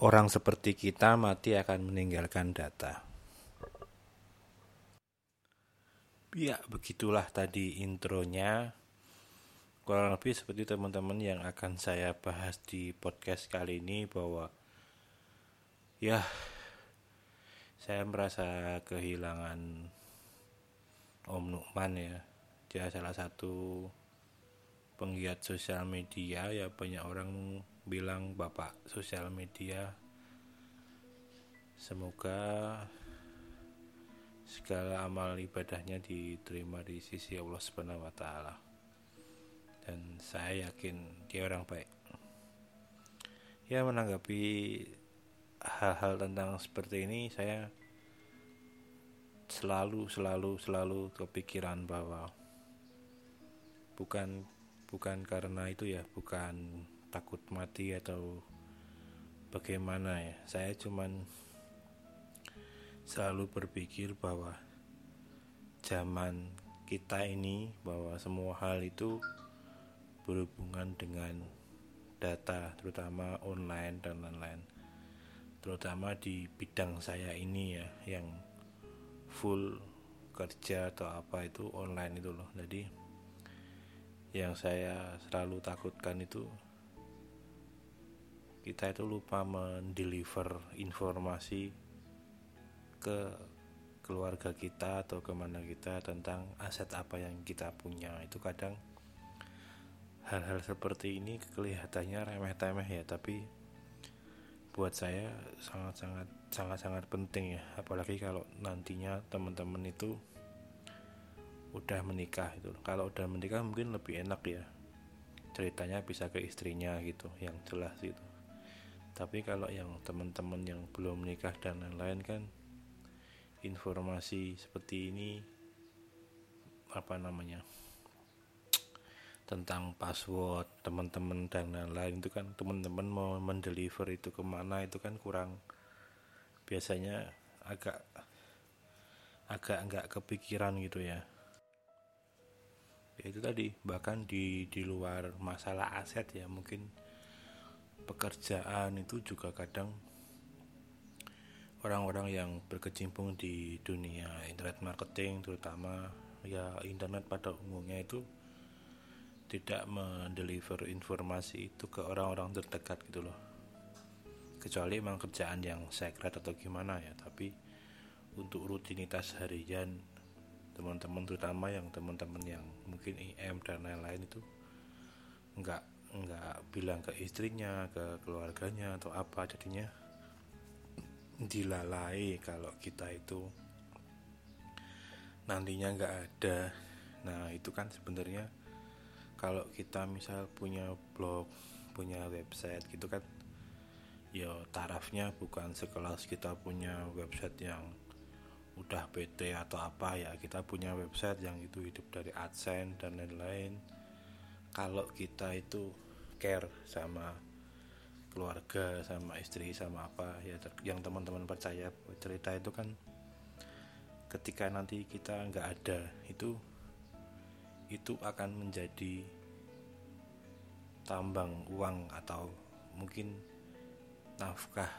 orang seperti kita mati akan meninggalkan data. Ya, begitulah tadi intronya. Kurang lebih seperti teman-teman yang akan saya bahas di podcast kali ini bahwa ya saya merasa kehilangan Om Nukman ya. Dia salah satu penggiat sosial media ya banyak orang bilang bapak sosial media. Semoga segala amal ibadahnya diterima di sisi Allah Subhanahu wa taala. Dan saya yakin dia orang baik. Ya menanggapi hal-hal tentang seperti ini saya selalu selalu selalu kepikiran bahwa bukan bukan karena itu ya, bukan takut mati atau bagaimana ya. Saya cuman selalu berpikir bahwa zaman kita ini bahwa semua hal itu berhubungan dengan data terutama online dan lain-lain terutama di bidang saya ini ya yang full kerja atau apa itu online itu loh jadi yang saya selalu takutkan itu kita itu lupa mendeliver informasi ke keluarga kita atau ke mana kita tentang aset apa yang kita punya. Itu kadang hal-hal seperti ini kelihatannya remeh-temeh ya tapi buat saya sangat-sangat sangat-sangat penting ya. Apalagi kalau nantinya teman-teman itu udah menikah itu kalau udah menikah mungkin lebih enak ya ceritanya bisa ke istrinya gitu yang jelas gitu tapi kalau yang teman-teman yang belum menikah dan lain-lain kan informasi seperti ini apa namanya tentang password teman-teman dan lain-lain itu kan teman-teman mau mendeliver itu ke mana itu kan kurang. Biasanya agak agak nggak kepikiran gitu ya. Ya itu tadi bahkan di di luar masalah aset ya mungkin pekerjaan itu juga kadang orang-orang yang berkecimpung di dunia internet marketing terutama ya internet pada umumnya itu tidak mendeliver informasi itu ke orang-orang terdekat gitu loh. Kecuali memang kerjaan yang secret atau gimana ya tapi untuk rutinitas harian teman-teman terutama yang teman-teman yang mungkin IM dan lain-lain itu nggak nggak bilang ke istrinya ke keluarganya atau apa jadinya dilalai kalau kita itu nantinya nggak ada. Nah itu kan sebenarnya kalau kita misal punya blog punya website gitu kan ya tarafnya bukan sekelas kita punya website yang udah PT atau apa ya kita punya website yang itu hidup dari AdSense dan lain-lain kalau kita itu care sama keluarga sama istri sama apa ya yang teman-teman percaya cerita itu kan ketika nanti kita nggak ada itu itu akan menjadi tambang uang atau mungkin nafkah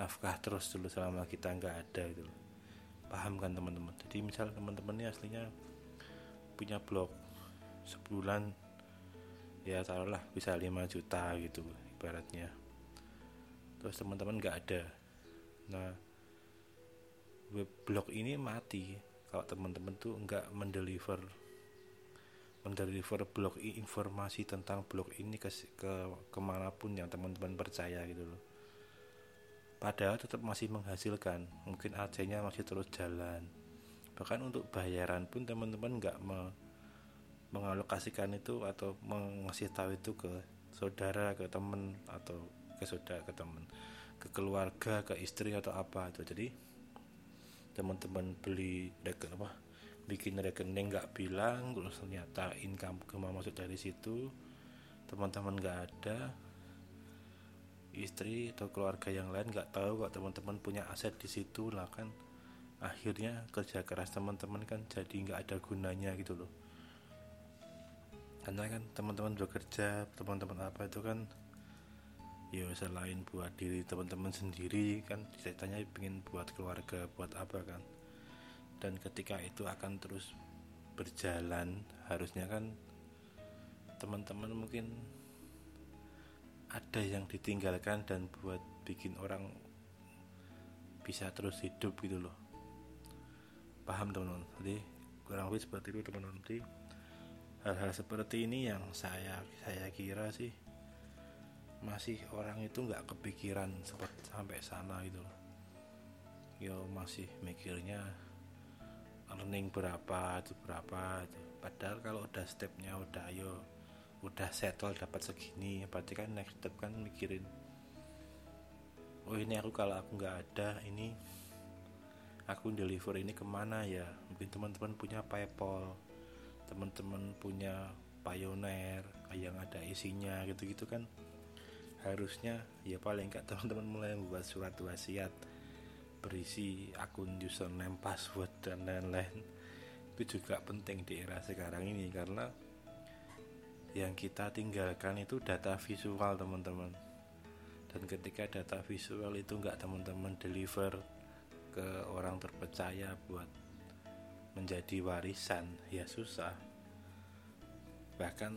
nafkah terus dulu selama kita nggak ada itu paham kan teman-teman? Jadi misal teman-teman ini aslinya punya blog sebulan ya taruhlah bisa 5 juta gitu ibaratnya. Terus teman-teman nggak ada. Nah web blog ini mati kalau teman-teman tuh nggak mendeliver mendeliver blog informasi tentang blog ini ke, ke ke mana pun yang teman-teman percaya gitu loh. Padahal tetap masih menghasilkan mungkin AC-nya masih terus jalan. Bahkan untuk bayaran pun teman-teman nggak me, mengalokasikan itu atau mengasih tahu itu ke saudara ke temen atau ke saudara ke temen ke keluarga ke istri atau apa itu. Jadi teman-teman beli rekening apa bikin rekening nggak bilang terus ternyata income cuma masuk dari situ teman-teman nggak ada istri atau keluarga yang lain nggak tahu kok teman-teman punya aset di situ lah kan. Akhirnya kerja keras teman-teman kan jadi nggak ada gunanya gitu loh karena kan teman-teman bekerja teman-teman apa itu kan ya selain buat diri teman-teman sendiri kan ceritanya pengen buat keluarga buat apa kan. Dan ketika itu akan terus berjalan harusnya kan teman-teman mungkin ada yang ditinggalkan dan buat bikin orang bisa terus hidup gitu loh. Paham teman-teman? Jadi kurang lebih seperti itu teman-teman hal-hal seperti ini yang saya saya kira sih masih orang itu nggak kepikiran seperti sampai sana gitu loh. Yo masih mikirnya earning berapa itu berapa itu. Padahal kalau udah stepnya udah ayo udah settle dapat segini berarti kan next step kan mikirin oh ini aku kalau aku nggak ada ini aku deliver ini ke mana ya? Mungkin teman-teman punya paypal teman-teman punya pioneer yang ada isinya gitu-gitu kan harusnya ya paling nggak teman-teman mulai membuat surat wasiat berisi akun username, password dan lain-lain. Itu juga penting di era sekarang ini karena yang kita tinggalkan itu data visual teman-teman. Dan ketika data visual itu nggak teman-teman deliver ke orang terpercaya buat menjadi warisan ya susah. Bahkan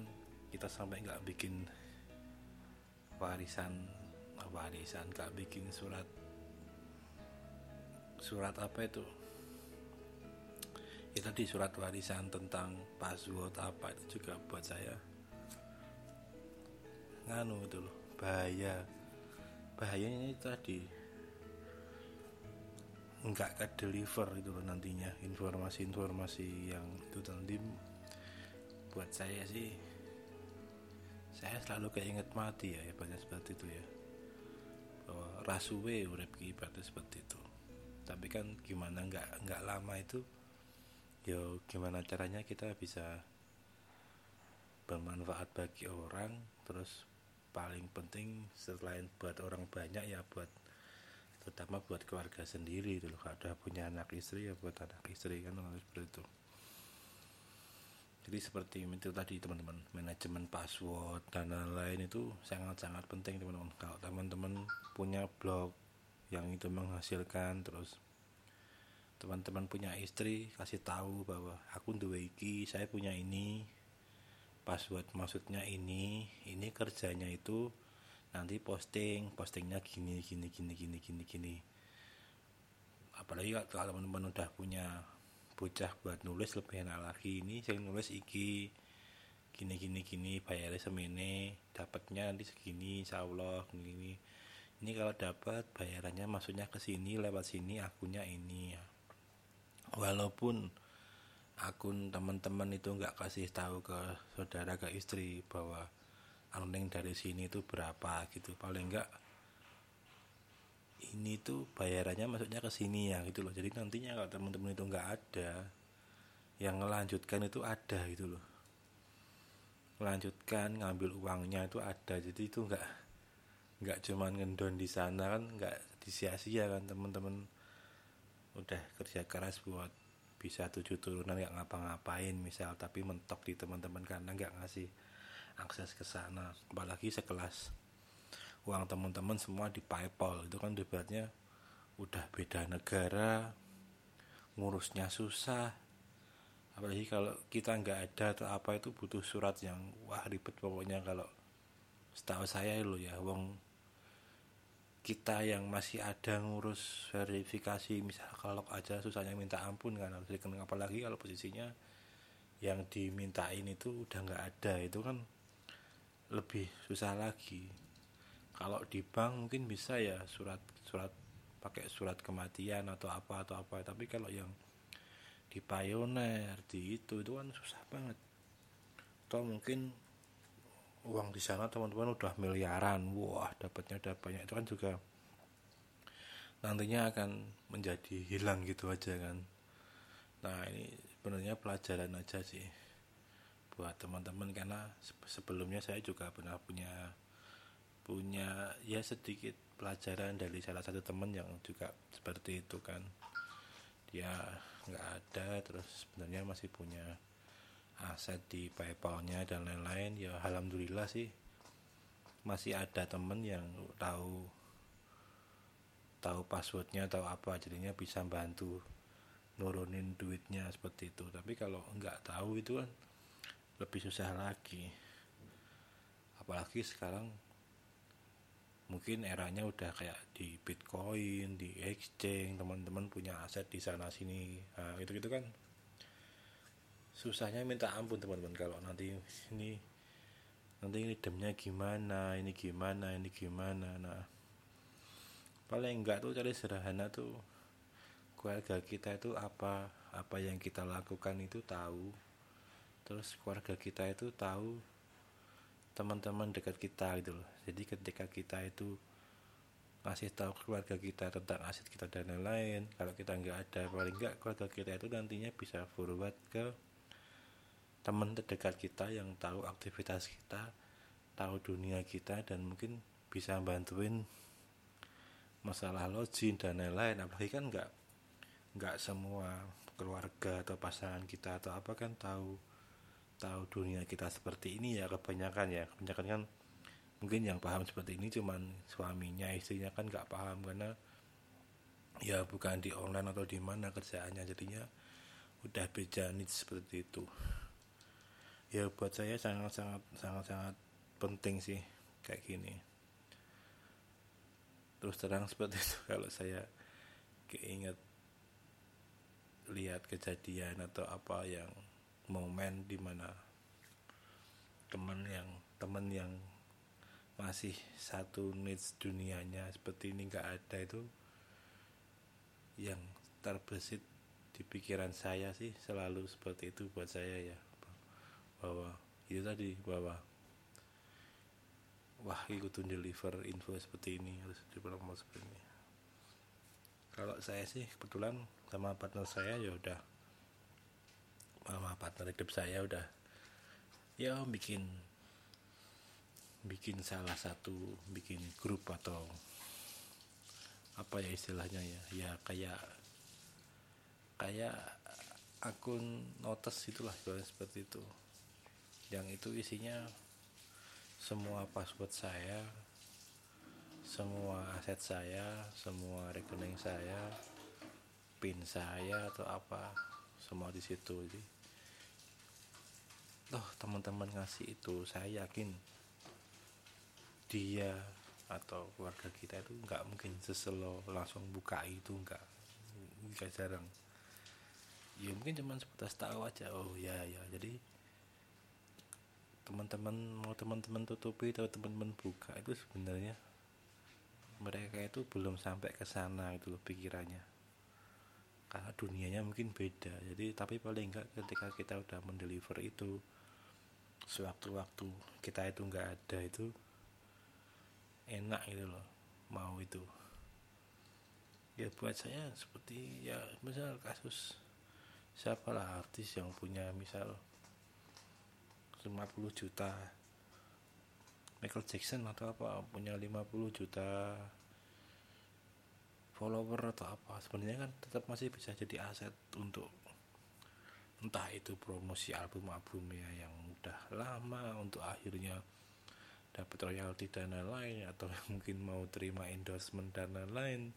kita sampai nggak bikin warisan warisan nggak bikin surat surat apa itu? Ya tadi surat warisan tentang password apa itu juga buat saya. Nganu itu loh bahaya. Bahayanya itu tadi nggak ke deliver itu loh nantinya. Informasi-informasi yang itu nanti buat saya sih saya selalu keinget mati ya banyak seperti itu ya. Bahwa rasuwe urip seperti itu. Tapi kan gimana nggak nggak lama itu ya gimana caranya kita bisa bermanfaat bagi orang terus paling penting selain buat orang banyak ya buat terutama buat keluarga sendiri itu loh. Ada punya anak istri ya buat anak istri kan seperti itu. Jadi seperti itu tadi teman-teman manajemen password dan lain-lain itu sangat-sangat penting teman-teman. Kalau teman-teman punya blog yang itu menghasilkan terus teman-teman punya istri kasih tahu bahwa aku dua iki saya punya ini password maksudnya ini ini kerjanya itu nanti posting postingnya gini gini gini gini gini gini. Apalagi kalau teman-teman udah punya bocah buat nulis lebih enak lagi. Ini saya nulis iki gini gini gini bayarnya semene dapatnya nanti segini insya Allah gini. Ini kalau dapat bayarannya maksudnya ke sini lewat sini akunnya ini ya. Walaupun akun teman-teman itu nggak kasih tahu ke saudara ke istri bahwa earning dari sini itu berapa gitu. Paling enggak ini tuh bayarannya maksudnya ke sini ya gitu loh. Jadi nantinya kalau teman-teman itu nggak ada yang melanjutkan itu ada gitu loh. Melanjutkan ngambil uangnya itu ada. Jadi itu nggak nggak cuman ngendon di sana kan nggak disia-sia kan teman-teman. Udah kerja keras buat bisa tujuh turunan nggak ngapa-ngapain misal tapi mentok di teman-teman karena nggak ngasih akses ke sana. Apalagi sekelas uang teman-teman semua di PayPal. Itu kan debatnya udah beda negara ngurusnya susah. Apalagi kalau kita nggak ada atau apa itu butuh surat yang wah ribet pokoknya. Kalau setahu saya lo ya wong kita yang masih ada ngurus verifikasi misal kalau aja susahnya minta ampun kan harus apalagi kalau posisinya yang dimintain itu udah nggak ada. Itu kan lebih susah lagi. Kalau di bank mungkin bisa ya surat surat pakai surat kematian atau apa atau apa. Tapi kalau yang di pioneer di itu itu kan susah banget. Atau mungkin uang di sana teman-teman udah miliaran. Wah dapatnya udah banyak. Itu kan juga nantinya akan menjadi hilang gitu aja kan. Nah ini sebenarnya pelajaran aja sih buat teman-teman karena sebelumnya saya juga pernah punya punya ya sedikit pelajaran dari salah satu teman yang juga seperti itu kan. Dia nggak ada terus sebenarnya masih punya aset di PayPal-nya dan lain-lain. Ya alhamdulillah sih masih ada temen yang tahu tahu passwordnya tahu apa jadinya bisa bantu nurunin duitnya seperti itu. Tapi kalau nggak tahu itu kan lebih susah lagi. Apalagi sekarang mungkin eranya udah kayak di bitcoin di exchange teman-teman punya aset di sana sini. Nah, itu gitu kan susahnya minta ampun teman-teman. Kalau nanti ini nanti ini demnya gimana ini gimana ini gimana. Nah paling enggak tuh cari sederhana tuh keluarga kita itu apa apa yang kita lakukan itu tahu terus keluarga kita itu tahu teman-teman dekat kita gitu loh. Jadi ketika kita itu ngasih tahu keluarga kita tentang aset kita dan lain-lain kalau kita nggak ada paling nggak keluarga kita itu nantinya bisa forward ke teman terdekat kita yang tahu aktivitas kita tahu dunia kita dan mungkin bisa bantuin masalah login dan lain-lain. Apalagi kan nggak nggak semua keluarga atau pasangan kita atau apa kan tahu tahu dunia kita seperti ini ya kebanyakan ya. Kebanyakan kan mungkin yang paham seperti ini cuman suaminya istrinya kan nggak paham karena ya bukan di online atau di mana kerjaannya jadinya udah beda nih seperti itu. Ya buat saya sangat sangat sangat sangat penting sih kayak gini. Terus terang seperti itu kalau saya keinget lihat kejadian atau apa yang momen di mana teman yang teman yang masih satu needs dunianya seperti ini nggak ada itu yang terbesit di pikiran saya sih selalu seperti itu buat saya ya. Bahwa itu tadi bahwa wah ikutin deliver info seperti ini harus dipromo seperti ini kalau saya sih kebetulan sama partner saya ya udah sama partner hidup saya udah ya bikin bikin salah satu bikin grup atau apa ya istilahnya ya ya kayak kayak akun notes itulah seperti itu. Yang itu isinya semua password saya semua aset saya semua rekening saya pin saya atau apa semua di situ. Jadi toh teman-teman ngasih itu saya yakin dia atau keluarga kita itu nggak mungkin seselo langsung buka itu nggak nggak jarang. Ya mungkin cuma sebatas tahu aja. Oh ya ya. Jadi teman-teman mau teman-teman tutupi atau teman-teman buka itu sebenarnya mereka itu belum sampai ke sana itu loh pikirannya. Karena dunianya mungkin beda. Jadi tapi paling enggak ketika kita udah mendeliver itu sewaktu-waktu kita itu enggak ada itu enak gitu loh mau itu. Ya buat saya seperti ya misal kasus siapalah artis yang punya misal 50 juta Michael Jackson atau apa punya 50 juta follower atau apa sebenarnya kan tetap masih bisa jadi aset untuk entah itu promosi album-album ya yang udah lama untuk akhirnya dapat royalti dan lain-lain atau mungkin mau terima endorsement dan lain-lain.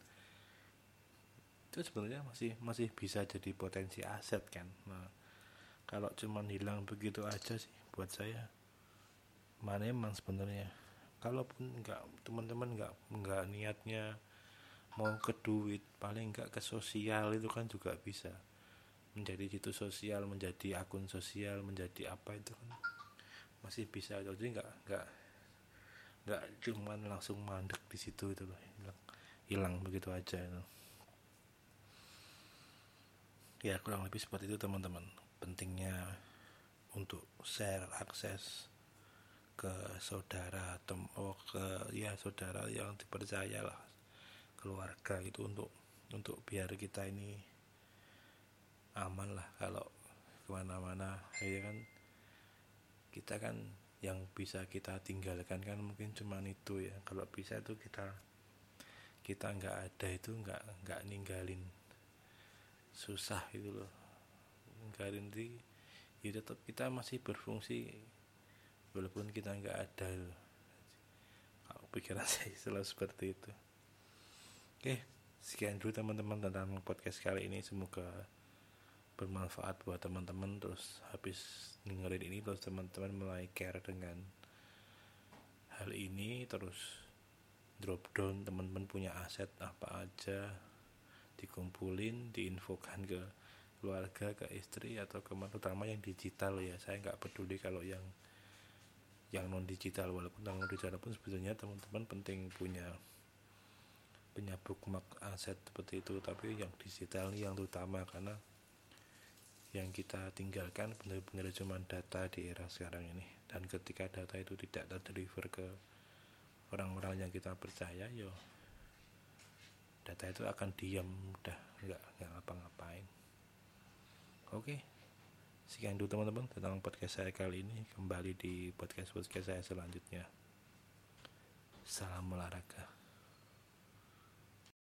Itu sebenarnya masih masih bisa jadi potensi aset kan. Nah kalau cuman hilang begitu aja sih buat saya mana emang sebenarnya. Kalaupun nggak teman-teman nggak nggak niatnya mau ke duit paling nggak ke sosial itu kan juga bisa menjadi situ sosial menjadi akun sosial menjadi apa itu kan. Masih bisa jadi nggak nggak nggak cuman langsung mandek di situ itu loh. Hilang hilang begitu aja itu. Ya kurang lebih seperti itu teman-teman. Pentingnya untuk share akses ke saudara atau oh, ke ya saudara yang dipercaya lah. Keluarga itu untuk untuk biar kita ini aman lah kalau ke mana-mana. Ya kan? Kita kan yang bisa kita tinggalkan kan mungkin cuma itu ya. Kalau bisa itu kita kita nggak ada itu nggak nggak ninggalin. Susah itu loh. Ninggalin di ya tetap kita masih berfungsi walaupun kita nggak ada pikiran saya selalu seperti itu. Oke sekian dulu teman-teman tentang podcast kali ini. Semoga bermanfaat buat teman-teman terus habis dengerin ini terus teman-teman mulai care dengan hal ini terus drop down teman-teman punya aset apa aja dikumpulin diinfokan ke keluarga ke istri atau ke terutama yang digital ya. Saya nggak peduli kalau yang yang non digital walaupun non digital pun sebetulnya teman-teman penting punya punya bookmark aset seperti itu. Tapi yang digital yang terutama karena yang kita tinggalkan benar-benar cuma data di era sekarang ini. Dan ketika data itu tidak terdeliver ke orang-orang yang kita percaya yo data itu akan diam udah nggak nggak ngapa-ngapain. Oke sekian dulu teman-teman tentang podcast saya kali ini. Kembali di podcast podcast saya selanjutnya. Salam olahraga